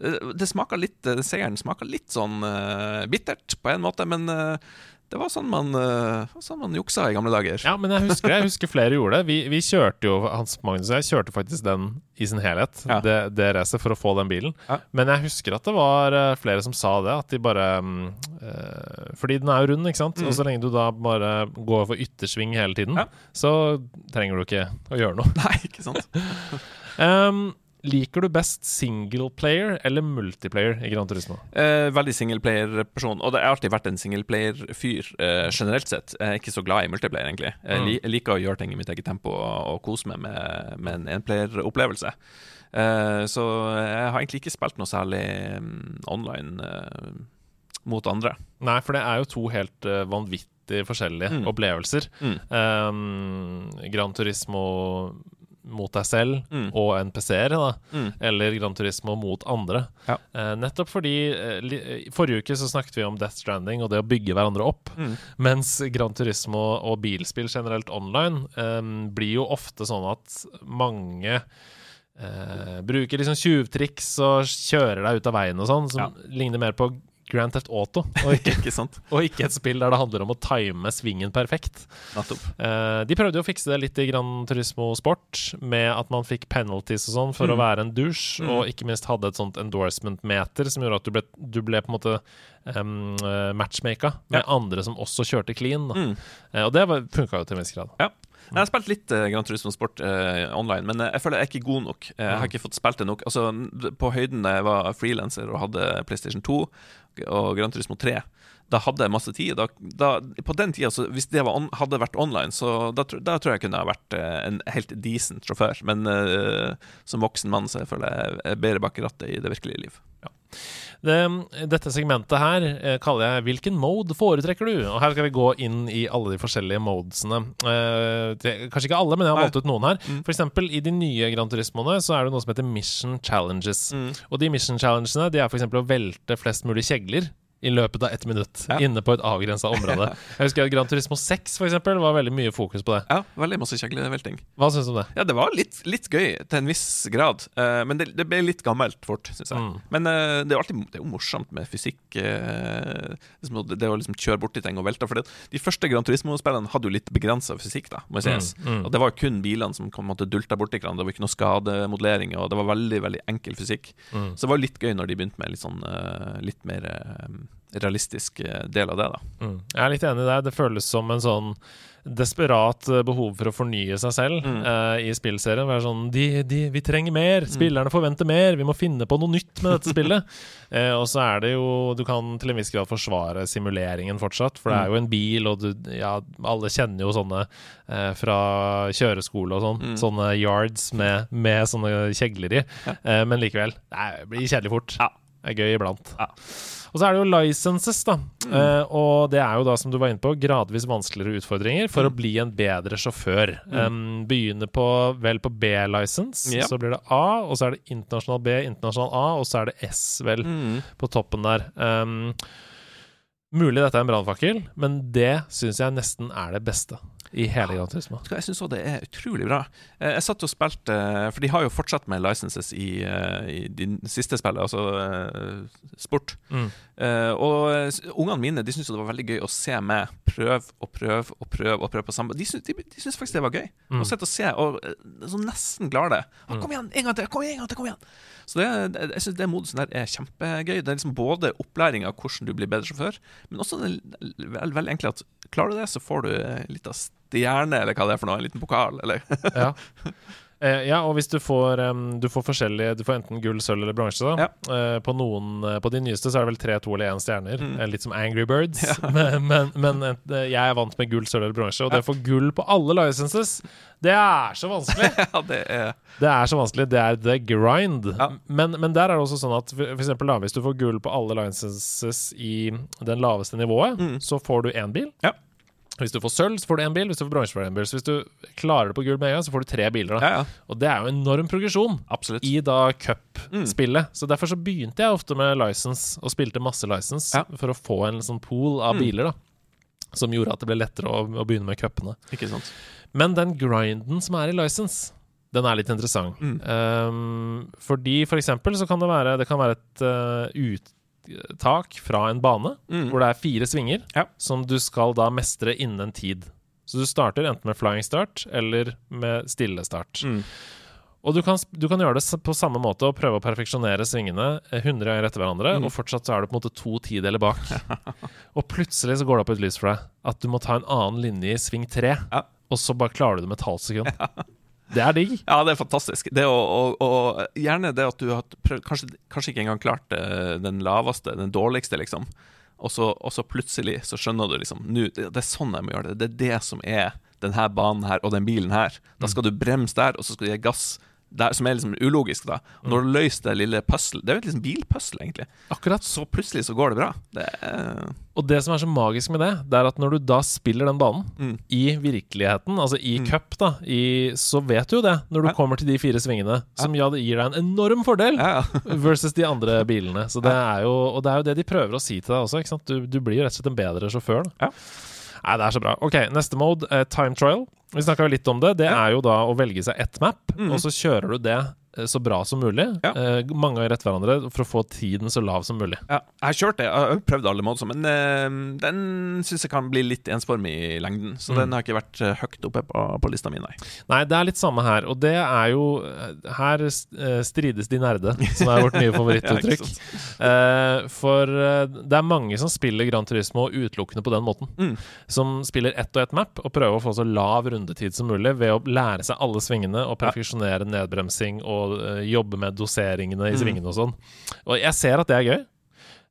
B: Eh, det smaker litt, Seieren smaker litt sånn bittert på en måte, men det var sånn man, uh, sånn man juksa i gamle dager.
A: Ja, men jeg husker, jeg husker flere gjorde det. Vi, vi kjørte jo Hans Magnus og jeg kjørte faktisk den i sin helhet,
B: Ja.
A: det, det racet, for å få den bilen.
B: Ja.
A: Men jeg husker at det var eh, flere som sa det, at de bare eh, Fordi den er jo rund, ikke sant?
B: Mm.
A: Og så lenge du da bare går for yttersving hele tiden,
B: Ja.
A: så trenger du ikke å gjøre noe.
B: Nei, ikke sant?
A: Um, liker du best singleplayer eller multiplayer i Gran Turismo?
B: Eh, veldig singleplayer-person. Og det har alltid vært en singleplayer-fyr eh, generelt sett. Jeg er ikke så glad i multiplayer, egentlig. Jeg,
A: Mm.
B: jeg liker å gjøre ting i mitt eget tempo og, og kose meg med, med en enplayer-opplevelse. Eh, så jeg har egentlig ikke spilt noe særlig um, online eh, mot andre.
A: Nei, for det er jo to helt uh, vanvittig forskjellige
B: Mm.
A: opplevelser.
B: Mm.
A: Um, Gran Turismo mot deg selv
B: Mm.
A: og NPC-ere, da.
B: Mm.
A: Eller Gran Turismo mot andre.
B: Ja.
A: Eh, nettopp fordi eh, forrige uke så snakket vi om Death Stranding og det å bygge hverandre opp.
B: Mm.
A: Mens Gran Turismo og bilspill generelt online eh, blir jo ofte sånn at mange eh, bruker liksom tjuvtriks og kjører deg ut av veien og sånn, som ligner mer på Grand Theft Auto, og ikke,
B: ikke sant?
A: og ikke et spill der det handler om å time svingen perfekt. Eh, de prøvde jo å fikse det litt i Gran Turismo Sport, med at man fikk penalties og sånn for
B: Mm.
A: å være en douche,
B: Mm.
A: og ikke minst hadde et sånt endorsement-meter som gjorde at du ble, du ble på en måte um, matchmaka med andre som også kjørte clean.
B: Mm.
A: Uh, og det funka jo til en viss grad.
B: Jeg har spilt litt uh, Gran Turismo Sport uh, online, men eh, jeg føler jeg er ikke god nok. Eh, Jeg har ikke fått spilt det nok. Altså, på høyden da jeg var frilanser og hadde PlayStation 2 og Gran Turismo 3, da hadde jeg masse tid. Da, da, på den tida, hvis det on, hadde vært online, så da, da tror jeg kunne ha vært eh, en helt decent sjåfør. Men uh, som voksen mann så jeg føler jeg er bedre bak rattet i det virkelige liv.
A: Det, dette segmentet her eh, kaller jeg 'Hvilken mode foretrekker du?' Og Her skal vi gå inn i alle de forskjellige modesene. Eh, det, kanskje ikke alle, men jeg har valgt ut noen her.
B: Mm.
A: For eksempel i de nye Gran Turismoene så er det noe som heter Mission Challenges.
B: Mm.
A: Og de mission challengesene De er f.eks. å velte flest mulig kjegler i løpet av ett minutt
B: Ja.
A: inne på et avgrensa område. Jeg husker at Gran Turismo 6 for eksempel, var veldig mye fokus på det.
B: Ja, veldig masse kjeglevelting.
A: Hva syns du om det?
B: Ja, det var litt, litt gøy til en viss grad, Uh, men det, det ble litt gammelt fort, syns jeg.
A: Mm.
B: Men uh, det er alltid det er jo morsomt med fysikk. Uh, liksom, det å liksom kjøre borti ting og velte. For det, de første Gran Turismo-spillene hadde jo litt begrensa fysikk, da, må sies.
A: Mm, mm.
B: Og det var jo kun bilene som kom måtte dulta borti hverandre. Det var ikke noe skademodellering, og det var veldig veldig enkel fysikk.
A: Mm.
B: Så det var litt gøy når de begynte med litt sånn litt mer realistisk eh, del av det, da.
A: Mm. Jeg er litt enig i deg. Det føles som en sånn desperat eh, behov for å fornye seg selv
B: Mm.
A: uh, i spillserien. Være sånn de, de, Vi trenger mer! Spillerne forventer mer! Vi må finne på noe nytt med dette spillet. uh, og så er det jo Du kan til en viss grad forsvare simuleringen fortsatt, for det er jo en bil, og du Ja, alle kjenner jo sånne uh, fra kjøreskole og sånn.
B: Mm.
A: Sånne yards med, med sånne kjegler i.
B: Ja.
A: Men likevel. Det blir kjedelig fort.
B: Ja.
A: Det er gøy iblant.
B: Ja.
A: Og så er det jo licenses, da. Eh, og det er jo da, som du var inne på, gradvis vanskeligere utfordringer for å bli en bedre sjåfør. Um, begynner på, vel på B-license,
B: yep.
A: så blir det A, og så er det internasjonal B, internasjonal A, og så er det S, vel,
B: Mm.
A: på toppen der. Um, mulig dette er en brannfakkel, men det syns jeg nesten er det beste. I hele Gran Turismo.
B: Jeg syns òg det er utrolig bra. Eh, Jeg satt og spilte eh, For de har jo fortsatt med licenses i, eh, i de siste spillet, altså sport.
A: Mm.
B: Og ungene mine de syntes det var veldig gøy å se meg prøve og prøve og prøve og prøve på samme De syns, de, de syns faktisk det var gøy.
A: Mm.
B: Å sitte og se og så nesten klare det. Ah, kom igjen, en gang til! Kom igjen, en gang til! kom igjen Så det, jeg synes det modusen der er kjempegøy. Det er liksom både opplæring av hvordan du blir bedre sjåfør, men også det veldig, enkelt enkle at klarer du det, så får du litt av stjerne, eller hva det er for noe. En liten pokal, eller
A: Ja. Eh, ja, og hvis du får, um, du får forskjellige Du får enten gull, sølv eller bronse. da. Eh, på noen eh, På de nyeste så er det vel tre, to eller én stjerner.
B: Mm.
A: Eh, litt som Angry Birds. men men, men eh, jeg er vant med gull, sølv eller bronse. Og det å få gull på alle licenses, det er så vanskelig!
B: Ja, det er
A: Det er så vanskelig. Det er the grind.
B: Ja.
A: Men, men der er det også sånn at for da, hvis du får gull på alle licenses i den laveste nivået,
B: Mm.
A: så får du én bil.
B: Ja.
A: Hvis du får sølv, så får du én bil. Hvis du får bronse, får du én bil. Så hvis du klarer det på gull med en gang, så får du tre biler. da
B: Ja, ja.
A: Og det er jo enorm progresjon
B: Absolutt.
A: i da cupspillet. Mm. Så derfor så begynte jeg ofte med license, og spilte masse license,
B: Ja.
A: for å få en sånn pool av
B: Mm.
A: biler, da. Som gjorde at det ble lettere å, å begynne med cupene. Men den grinden som er i license, den er litt interessant.
B: Mm.
A: Um, fordi for eksempel så kan det være Det kan være et uh, uttak fra en bane
B: Mm.
A: hvor det er fire svinger
B: Ja.
A: som du skal da mestre innen en tid. Så du starter enten med flying start eller med stille start.
B: Mm.
A: Og du kan, du kan gjøre det på samme måte og prøve å perfeksjonere svingene eh, 100 ganger etter hverandre,
B: Mm.
A: og fortsatt så er du på en måte to tideler bak. og plutselig så går det opp et lys for deg at du må ta en annen linje i sving tre,
B: Ja.
A: og så bare klarer du det med et halvt sekund. Det er digg.
B: Ja, det er fantastisk. Det å, og, og gjerne det at du har prøvd kanskje, kanskje ikke engang klart eh, den laveste, den dårligste, liksom. Og så, og så plutselig så skjønner du liksom nu, det, det er sånn jeg må gjøre det. Det er det som er denne banen her og den bilen her. Da skal du bremse der, og så skal du gi gass der, som er liksom ulogisk, da. Og når du løser det lille puzzle Det er jo et liksom bilpuzzle, egentlig.
A: Akkurat.
B: Så plutselig så går det bra. Det er
A: Og det som er så magisk med det, det er at når du da spiller den banen
B: Mm.
A: i virkeligheten, altså i
B: Mm.
A: cup, da, i, så vet du jo det når du
B: Ja.
A: kommer til de fire svingene, som ja, det gir deg en enorm fordel.
B: Ja, ja.
A: versus de andre bilene. Så det er jo, og det er jo det de prøver å si til deg også. Du, du blir jo rett og slett en bedre sjåfør. Da. Nei, det er så bra. Ok, Neste mode, eh, time trial. Vi snakka litt om det. Det
B: Ja.
A: er jo da å velge seg ett map,
B: mm.
A: og så kjører du det så bra som mulig.
B: Ja.
A: Eh, mange ganger etter hverandre for å få tiden så lav som mulig.
B: Ja, jeg har kjørt det. Jeg har prøvd alle måter, men eh, den syns jeg kan bli litt ensformig i lengden. Så
A: Mm.
B: den har ikke vært eh, høyt oppe på, på lista mi, nei.
A: Nei, det er litt samme her. Og det er jo Her eh, strides de nerde, som er vårt nye favorittuttrykk.
B: ja?
A: Eh, for eh, det er mange som spiller Gran Turismo utelukkende på den måten.
B: Mm.
A: Som spiller ett og ett map og prøver å få så lav rundetid som mulig ved å lære seg alle svingene og perfeksjonere nedbremsing og eh, jobbe med doseringene i
B: Mm.
A: svingene og sånn. Og jeg ser at det er gøy,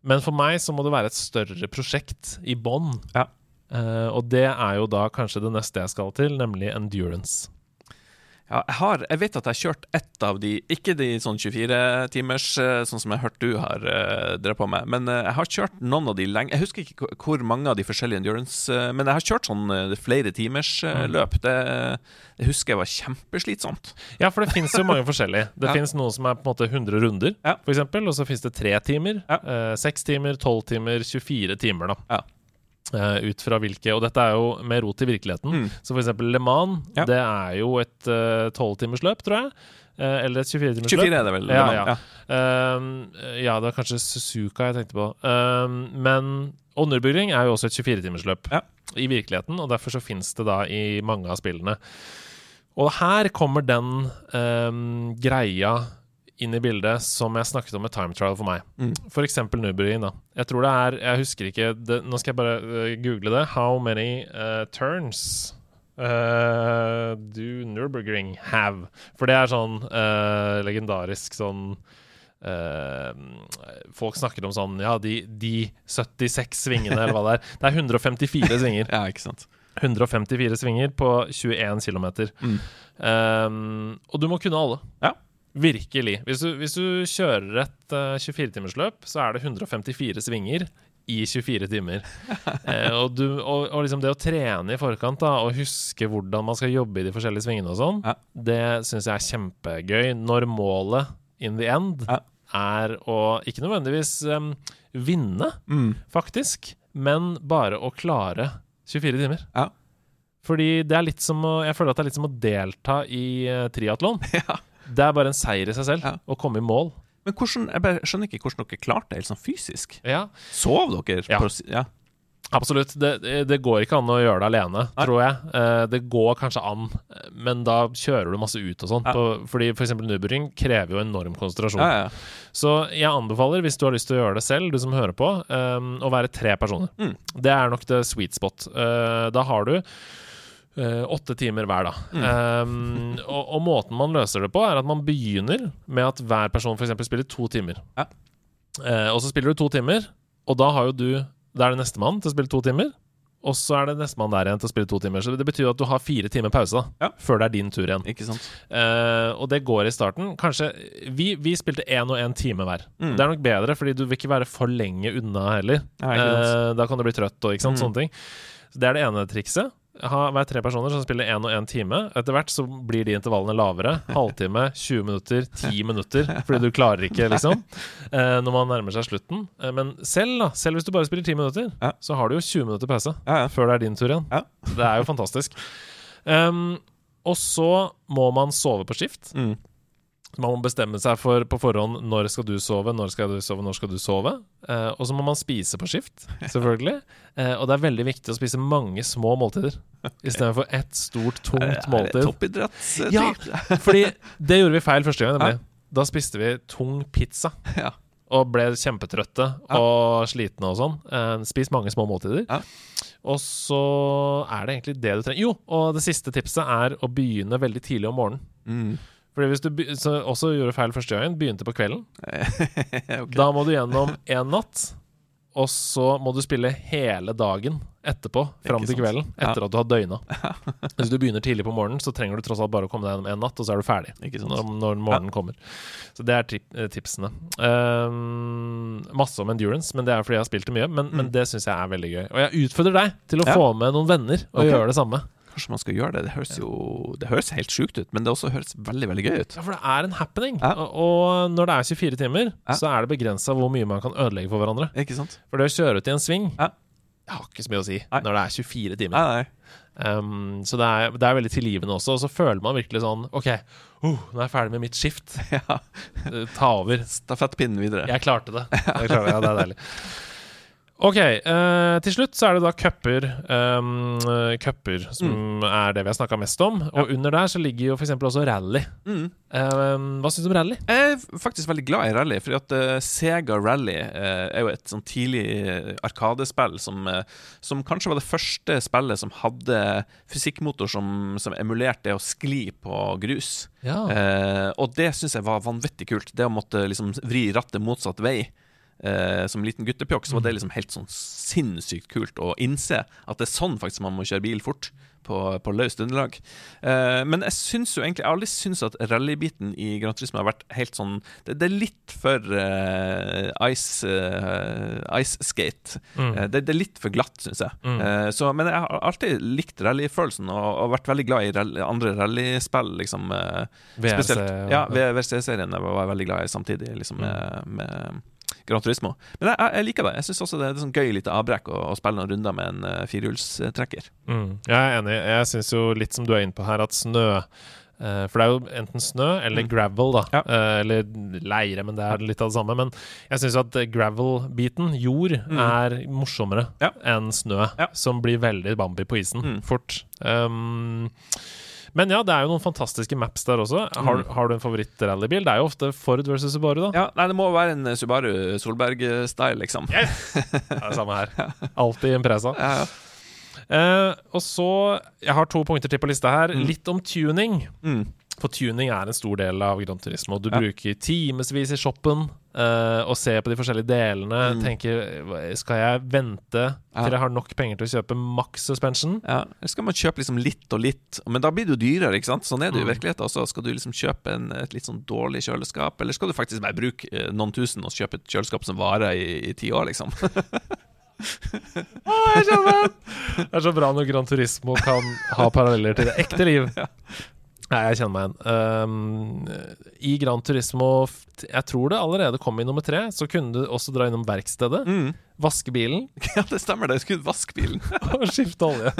A: men for meg så må det være et større prosjekt i bånn.
B: Ja.
A: Uh, og det er jo da kanskje det neste jeg skal til, nemlig endurance.
B: Ja, jeg, har, jeg vet at jeg har kjørt ett av de, ikke de sånn 24-timers, sånn som jeg har hørt du har uh, drevet på med, men uh, jeg har kjørt noen av de lenge Jeg husker ikke hvor- mange av de forskjellige endurance, uh, men jeg har kjørt sånn eh, flere timers eh,
A: Mm.
B: løp. Det, det husker jeg var kjempeslitsomt.
A: Ja, for det fins jo mange forskjellige. Det
B: Ja.
A: finnes noen som er på en måte 100 runder,
B: Ja.
A: eksempel, og så finnes det tre timer,
B: Ja.
A: eh, seks timer, tolv timer, 24 timer, da.
B: Ja.
A: Eh, ut fra hvilke Og dette er jo med rot i virkeligheten.
B: Mm.
A: Så eksempel Le Mans,
B: Ja.
A: det er jo et tolvtimersløp, tror jeg. Uh, eller et 24-timersløp.
B: 24 er det vel?
A: Ja, ja. Um, ja, det var kanskje Suzuka jeg tenkte på. Men underbygging er jo også et 24-timersløp
B: Ja.
A: i virkeligheten, og derfor så fins det da i mange av spillene. Og her kommer den greia inn i bildet som jeg snakket om med time trial for meg.
B: Mm.
A: Nürburgring, da. Jeg tror det er Jeg husker ikke det, Nå skal jeg bare uh, google det. How many uh, turns uh, do Nürburgring have? For det er sånn legendarisk sånn Folk snakker om sånn Ja, de, de 76 svingene, eller hva det er. Det er 154 svinger.
B: Ja, ikke sant.
A: 154 svinger på 21 km.
B: Mm.
A: Um, og du må kunne alle.
B: Ja.
A: Virkelig. Hvis du, hvis du kjører et uh, 24-timersløp, så er det 154 svinger i 24 timer. Eh, og, du, og, og liksom det å trene i forkant da, og huske hvordan man skal jobbe i de forskjellige svingene og sånn,
B: Ja.
A: det syns jeg er kjempegøy. Når målet in the end
B: Ja.
A: er å ikke nødvendigvis um, vinne,
B: Mm.
A: faktisk, men bare å klare 24 timer.
B: Ja.
A: Fordi det er litt som å, jeg føler at det er litt som å delta i uh, triatlon.
B: Ja.
A: Det er bare en seier i seg selv
B: Ja.
A: å komme i mål.
B: Men hvordan, jeg skjønner ikke hvordan dere klarte det helt sånn fysisk.
A: Ja,
B: Sov dere?
A: Ja.
B: På, ja.
A: absolutt. Det, det går ikke an å gjøre det alene,
B: Nei.
A: tror jeg. Eh, det går kanskje an, men da kjører du masse ut og sånn.
B: Ja.
A: Fordi f.eks. nubering krever jo enorm konsentrasjon.
B: Ja, ja.
A: Så jeg anbefaler, hvis du har lyst til å gjøre det selv, du som hører på, um, å være tre personer.
B: Mm.
A: Det er nok det sweet spot. Uh, da har du åtte timer hver, da.
B: Mm.
A: Um, og, og måten man løser det på, er at man begynner med at hver person f.eks. spiller to timer.
B: Ja.
A: Uh, og så spiller du to timer, og da har jo du Da er det nestemann til å spille to timer. Og så er det nestemann der igjen til å spille to timer. Så det betyr at du har fire timer pause da
B: Ja.
A: før det er din tur igjen.
B: Ikke sant?
A: Uh, og det går i starten. Kanskje Vi, vi spilte én og én time hver.
B: Mm.
A: Det er nok bedre, fordi du vil ikke være for lenge unna heller.
B: Ja, uh.
A: Eh, da kan du bli trøtt og ikke sant,
B: Mm.
A: sånne ting. Så Det er det ene trikset. Ha, hver tre personer som spiller én og én time. Etter hvert så blir de intervallene lavere. Halvtime, 20 minutter, 10 minutter. Fordi du klarer ikke, liksom. eh, når man nærmer seg slutten. Eh, men selv, da, selv hvis du bare spiller 10 minutter,
B: Ja.
A: så har du jo 20 minutter pause
B: Ja, ja.
A: før det er din tur igjen.
B: Ja.
A: Det er jo fantastisk. Um, og så må man sove på skift.
B: Mm.
A: Man må bestemme seg for på forhånd når skal du sove, når skal du sove, når skal du sove. Eh, og så må man spise på skift, selvfølgelig. Eh, og det er veldig viktig å spise mange små måltider istedenfor ett stort, tungt måltid.
B: toppidrettsting?
A: Ja. Fordi det gjorde vi feil første gang, nemlig. Da spiste vi tung pizza.
B: Ja.
A: Og ble kjempetrøtte
B: Ja.
A: og slitne og sånn. Eh, spis mange små måltider.
B: Ja.
A: Og så er det egentlig det du trenger. Jo, og det siste tipset er å begynne veldig tidlig om morgenen.
B: Mm.
A: Fordi hvis du også gjorde feil første gangen, begynte på kvelden,
B: okay.
A: da må du gjennom én natt, og så må du spille hele dagen etterpå, fram til kvelden, etter at du har døgna. Hvis du begynner tidlig på morgenen, så trenger du tross alt bare å komme deg gjennom én natt, og så er du ferdig. Når, når morgenen kommer. Så det er eh, tipsene. Um, masse om endurance, men det er fordi jeg har spilt det mye. Men, men det syns jeg er veldig gøy. Og jeg utfordrer deg til å
B: Mm. Ja.
A: få med noen venner og
B: okay.
A: gjøre det samme.
B: Kanskje man skal gjøre det. Det høres jo Det høres helt sjukt ut, men det også høres veldig veldig gøy ut.
A: Ja, for det er en happening.
B: Ja.
A: Og, når det er 24 timer,
B: Ja.
A: så er det begrensa hvor mye man kan ødelegge for hverandre.
B: Ikke sant?
A: For det å kjøre ut i en sving
B: Ja.
A: Jeg har ikke så mye å si
B: Nei.
A: når det er 24 timer.
B: Nei, nei.
A: Um, så det er, det er veldig tilgivende også. Og så føler man virkelig sånn OK, uh, nå er jeg ferdig med mitt skift.
B: Ja.
A: Ta over.
B: Stafettpinnen videre.
A: Jeg klarte det. Jeg klarte det. Ja, det er deilig. OK. uh, til slutt så er det da cuper. Um, eh, cuper som er det vi har snakka mest om. Og under der så ligger jo f.eks. også rally.
B: Mm.
A: Um, hva syns du om rally?
B: Jeg er faktisk veldig glad i rally, fordi at uh, Sega Rally uh, er jo et sånn tidlig arkadespill som, som kanskje var det første spillet som hadde fysikkmotor som, som emulerte det å skli på grus.
A: Ja.
B: Og det syns jeg var vanvittig kult. Det å måtte liksom vri rattet motsatt vei. Eh, som liten guttepjokk så var det liksom helt sånn sinnssykt kult å innse at det er sånn faktisk man må kjøre bil fort. På, på løst underlag. Eh, men jeg syns jo egentlig Jeg har aldri syntes at rallybiten i Gran Turisme har vært helt sånn Det, det er litt for eh, ice, eh, ice skate.
A: Mm.
B: Eh, det, det er litt for glatt, syns jeg.
A: Mm.
B: Eh, så, men jeg har alltid likt rallyfølelsen og, og vært veldig glad i rally, andre rallyspill. Liksom, eh, Spesielt, ja, VRC-serien var jeg veldig glad i samtidig liksom, med, med Gran Turismo. Men jeg, jeg, liker det. Jeg syns også det er et sånn gøy lite avbrekk å, å spille noen runder med en uh, firehjulstrekker.
A: Mm. Jeg er enig. Jeg syns jo litt som du er inne på her, at snø eh, For det er jo enten snø eller
B: Mm.
A: gravel, da.
B: Ja.
A: Eh, eller leire, men det er litt av det samme. Men jeg syns at gravel-biten, jord,
B: Mm.
A: er morsommere
B: Ja.
A: enn snø,
B: Ja.
A: som blir veldig Bambi på isen
B: Mm.
A: fort. Um, men ja, det er jo noen fantastiske maps der også. Har,
B: Mm.
A: har du en favoritt-rallybil? Det er jo ofte Ford versus Subaru, da.
B: Ja, nei, det må være en Subaru Solberg-style, liksom.
A: Det er det samme her. Alltid Impresa.
B: Ja, ja.
A: Uh, og så Jeg har to punkter til på lista her.
B: Mm.
A: Litt om tuning.
B: Mm.
A: For tuning er en stor del av Gran Turismo. Du
B: Ja.
A: bruker timevis i shoppen uh, og ser på de forskjellige delene.
B: Mm.
A: Tenker Skal jeg vente
B: Ja.
A: til jeg har nok penger til å kjøpe maks suspension?
B: Ja, Eller skal man kjøpe liksom litt og litt, men da blir det jo dyrere, ikke sant? Sånn er det jo i
A: Mm.
B: virkeligheten også. Skal du liksom kjøpe en, et litt sånn dårlig kjøleskap, eller skal du faktisk bare bruke eh, noen tusen og kjøpe et kjøleskap som varer i, i ti år, liksom?
A: jeg Det er så bra når Gran Turismo kan ha paralleller til det ekte liv. Nei, jeg kjenner meg igjen. Um, I Gran Turismo Jeg tror det allerede kom i nummer tre. Så kunne du også dra innom verkstedet,
B: Mm.
A: vaske bilen
B: Ja, det stemmer, det. Jeg skulle vaske bilen.
A: og skifte olje.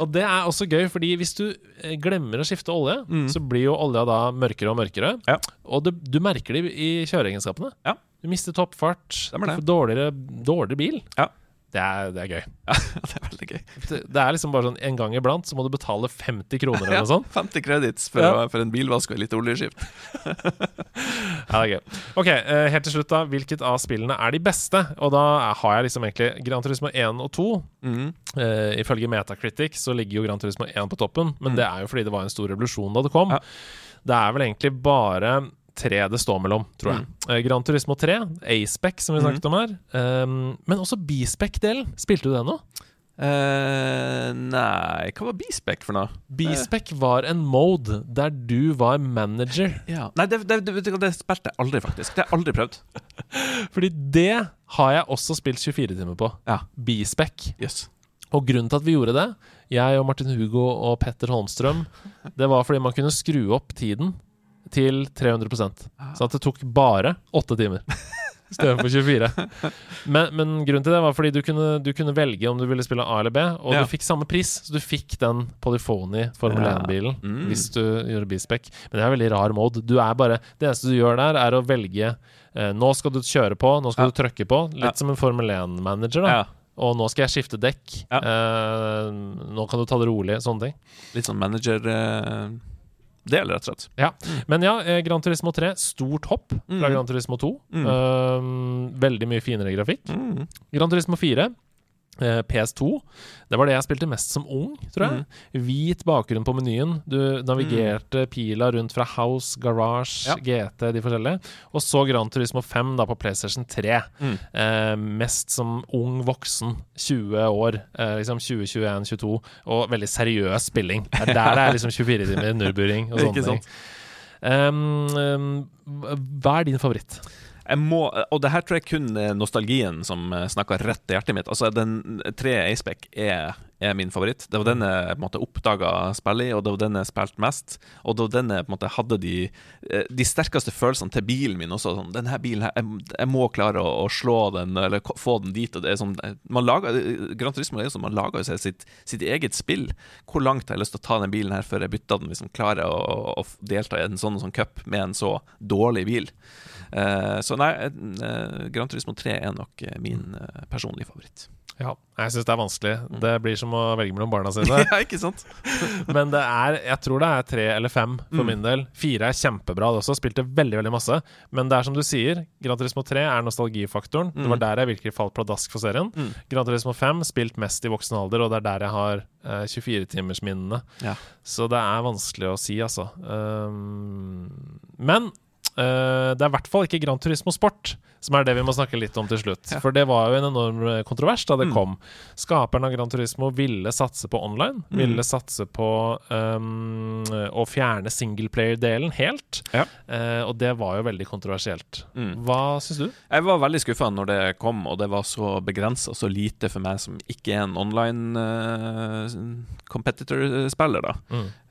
A: Og det er også gøy, fordi hvis du eh, glemmer å skifte olje,
B: Mm.
A: så blir jo olja da mørkere og mørkere.
B: Ja.
A: Og du, du merker det i kjøreegenskapene.
B: Ja.
A: Du mister toppfart, du får dårligere, dårligere bil.
B: Ja.
A: Det er, det er gøy.
B: Ja, det er veldig gøy.
A: Det, det er liksom bare sånn en gang iblant så må du betale 50 kroner eller noe sånt.
B: 50 credits for,
A: Ja.
B: for en bilvask og litt oljeskift.
A: Ja, det er gøy. Ok, eh, helt til slutt, da. Hvilket av spillene er de beste? Og da har jeg liksom egentlig Gran Turismo 1 og 2.
B: Mm.
A: Uh, ifølge Metacritic så ligger jo Gran Turismo 1 på toppen, men
B: Mm.
A: det er jo fordi det var en stor revolusjon da det kom.
B: Ja.
A: Det er vel egentlig bare tre det står mellom, tror jeg.
B: Mm.
A: Eh, Gran Turismo 3, A-spec, som vi snakket om her. Um, men også B-spec-delen. Spilte du det nå?
B: Uh, nei, hva var B-spec for noe?
A: B-spec var en mode der du var manager.
B: Ja. Nei, det, det, det, det spilte jeg aldri, faktisk. Det har jeg aldri prøvd.
A: Fordi det har jeg også spilt 24 timer på.
B: Ja.
A: B-spec.
B: Jøss.
A: Og grunnen til at vi gjorde det, jeg og Martin Hugo og Petter Holmstrøm, det var fordi man kunne skru opp tiden til 300% Så det tok bare åtte timer. Istedenfor 24. Men, men grunnen til det var fordi du kunne, du kunne velge om du ville spille A eller B, og
B: Ja.
A: du fikk samme pris. Så du fikk den Polyphony Formel 1-bilen
B: Mm.
A: hvis du gjør B-spec. Men det er en veldig rar mode. Du bare, det eneste du gjør der, er å velge eh, Nå skal du kjøre på, nå skal
B: Ja.
A: du trykke på. Litt
B: Ja.
A: som en Formel 1-manager. da
B: Ja.
A: og nå skal jeg skifte dekk.
B: Ja.
A: Eh, nå kan du ta det rolig. Sånne ting.
B: Litt sånn manager-del, rett og slett.
A: Men ja, eh, Gran Turismo 3, stort hopp fra
B: Mm.
A: Gran Turismo 2.
B: Mm.
A: Um, veldig mye finere grafikk.
B: Mm.
A: Gran Turismo 4, eh, PS2. Det var det jeg spilte mest som ung, tror jeg.
B: Mm.
A: Hvit bakgrunn på menyen. Du navigerte pila rundt fra House, Garage,
B: Ja.
A: GT, de forskjellige. Og så Gran Turismo 5 da på PlayStation 3.
B: Mm.
A: Eh, mest som ung voksen. 20 år. Eh, liksom 20-21-22. Og veldig seriøs spilling. Det er der det er liksom 24 timer nurburing og sånne ting. Um, um, hva er din favoritt?
B: Jeg må, og det her tror jeg kun er nostalgien som eh, snakker rett til hjertet mitt. Altså, den tre A-spec er, er min favoritt. Det var den jeg på oppdaga spillet i, og det var den jeg spilte mest. Og det var den jeg måte hadde de, eh, de sterkeste følelsene til bilen min også. Sånn, denne bilen her, jeg, jeg må klare å, å slå den, eller få den dit. Og det er sånn, man lager, Gran Turismo er jo sånn, man lager seg sitt, sitt eget spill. Hvor langt har jeg lyst til å ta den bilen her før jeg bytter den, hvis man klarer å, å delta i en sånn, sånn cup med en så dårlig bil? Eh, så nei, eh, Gran Turismo 3 er nok eh, min eh, personlige favoritt.
A: Ja, jeg syns det er vanskelig. Det blir som å velge mellom barna sine.
B: ja, ikke sant?
A: Men det er, jeg tror det er tre eller fem for
B: Mm.
A: min del. Fire er kjempebra. Det også spilte veldig veldig masse. Men det er som du sier, Gran Turismo 3 er nostalgifaktoren. Det var
B: Mm.
A: der jeg virkelig falt pladask for serien.
B: Mm.
A: Gran Turismo 5 spilt mest i voksen alder, og det er der jeg har eh, 24-timersminnene.
B: Ja.
A: Så det er vanskelig å si, altså. Um, men eh, det er i hvert fall ikke Gran Turismo Sport, som er det vi må snakke litt om til slutt.
B: Ja.
A: For det var jo en enorm eh, kontrovers da det
B: Mm.
A: kom. Skaperen av Gran Turismo ville satse på online.
B: Mm.
A: Ville satse på um, å fjerne singleplayer-delen helt.
B: Ja.
A: Uh, og det var jo veldig kontroversielt.
B: Mm.
A: Hva syns du?
B: Jeg var veldig skuffa når det kom, og det var så begrensa, så lite for meg som ikke er en online uh, competitor-spiller, da.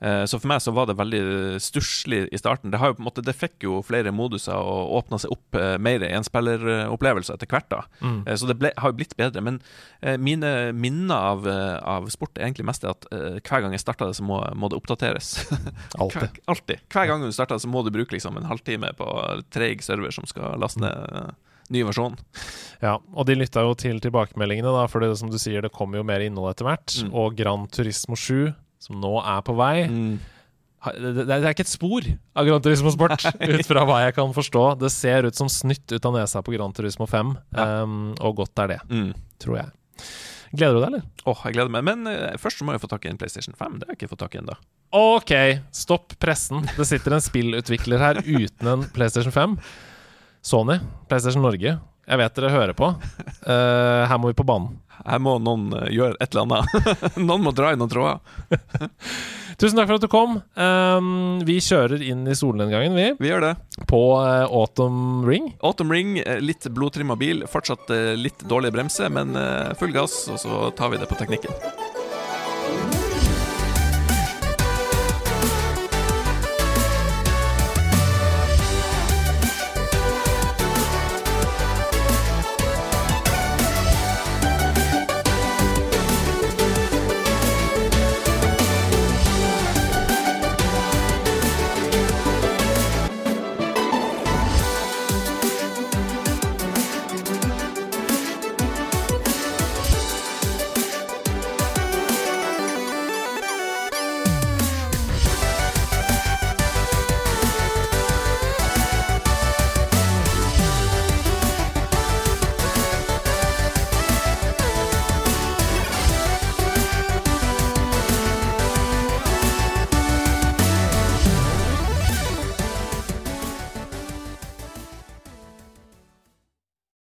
B: Eh, så for meg så var det veldig stusslig i starten. Det, har jo måte, det fikk jo flere moduser og åpna seg opp eh, mer i en spilleropplevelse etter hvert. da
A: Mm.
B: Eh, Så det ble, har jo blitt bedre. Men eh, mine minner av, eh, av sport er egentlig mest at eh, hver gang jeg starter det, så må, må det oppdateres.
A: Alltid.
B: Hver. Hver gang du starter, så må du bruke liksom en halvtime på treig server som skal laste ned eh, ny versjon.
A: Ja, og de lytta jo til tilbakemeldingene, da, for det som du sier, det kommer jo mer innhold etter hvert.
B: Mm.
A: Og Gran Turismo 7, som nå er på vei ha- det, er ikke et spor av Gran Turismo Sport, ut fra hva jeg kan forstå. Det ser ut som snytt ut av nesa på Gran Turismo 5,
B: Ja.
A: um, og godt er det,
B: Mm.
A: tror jeg. Gleder du deg, eller?
B: Åh, jeg gleder meg. Men uh, først må jeg få tak i en PlayStation 5. Det har jeg ikke fått tak i ennå.
A: OK, stopp pressen. Det sitter en spillutvikler her uten en PlayStation 5. Sony, PlayStation Norge. Jeg vet dere hører på. Uh, her må vi på banen.
B: Her må noen eh, gjøre et eller annet. noen må dra i noen tråder.
A: Tusen takk for at du kom. Um, vi kjører inn i solnedgangen, vi,
B: Vi gjør det.
A: på uh, Autumn Ring.
B: Autumn Ring, eh, litt blodtrimma bil. Fortsatt uh, litt dårlig bremse, men uh, full gass, og så tar vi det på teknikken.